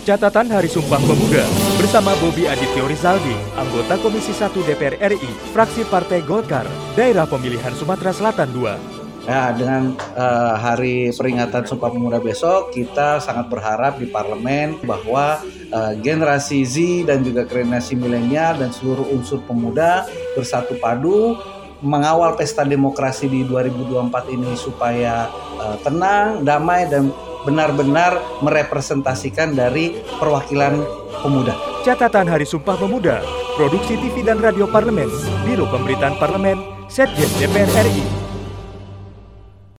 Catatan Hari Sumpah Pemuda bersama Bobi Adityo Rizaldi, anggota Komisi 1 DPR RI, fraksi Partai Golkar, Daerah Pemilihan Sumatera Selatan II. Ya, dengan uh, hari peringatan Sumpah Pemuda besok, kita sangat berharap di parlemen bahwa uh, generasi Z dan juga generasi milenial dan seluruh unsur pemuda bersatu padu mengawal pesta demokrasi di 2024 ini supaya uh, tenang, damai dan benar-benar merepresentasikan dari perwakilan pemuda. Catatan Hari Sumpah Pemuda, Produksi TV dan Radio Parlemen, Biro Pemberitaan Parlemen, Setjen DPR RI,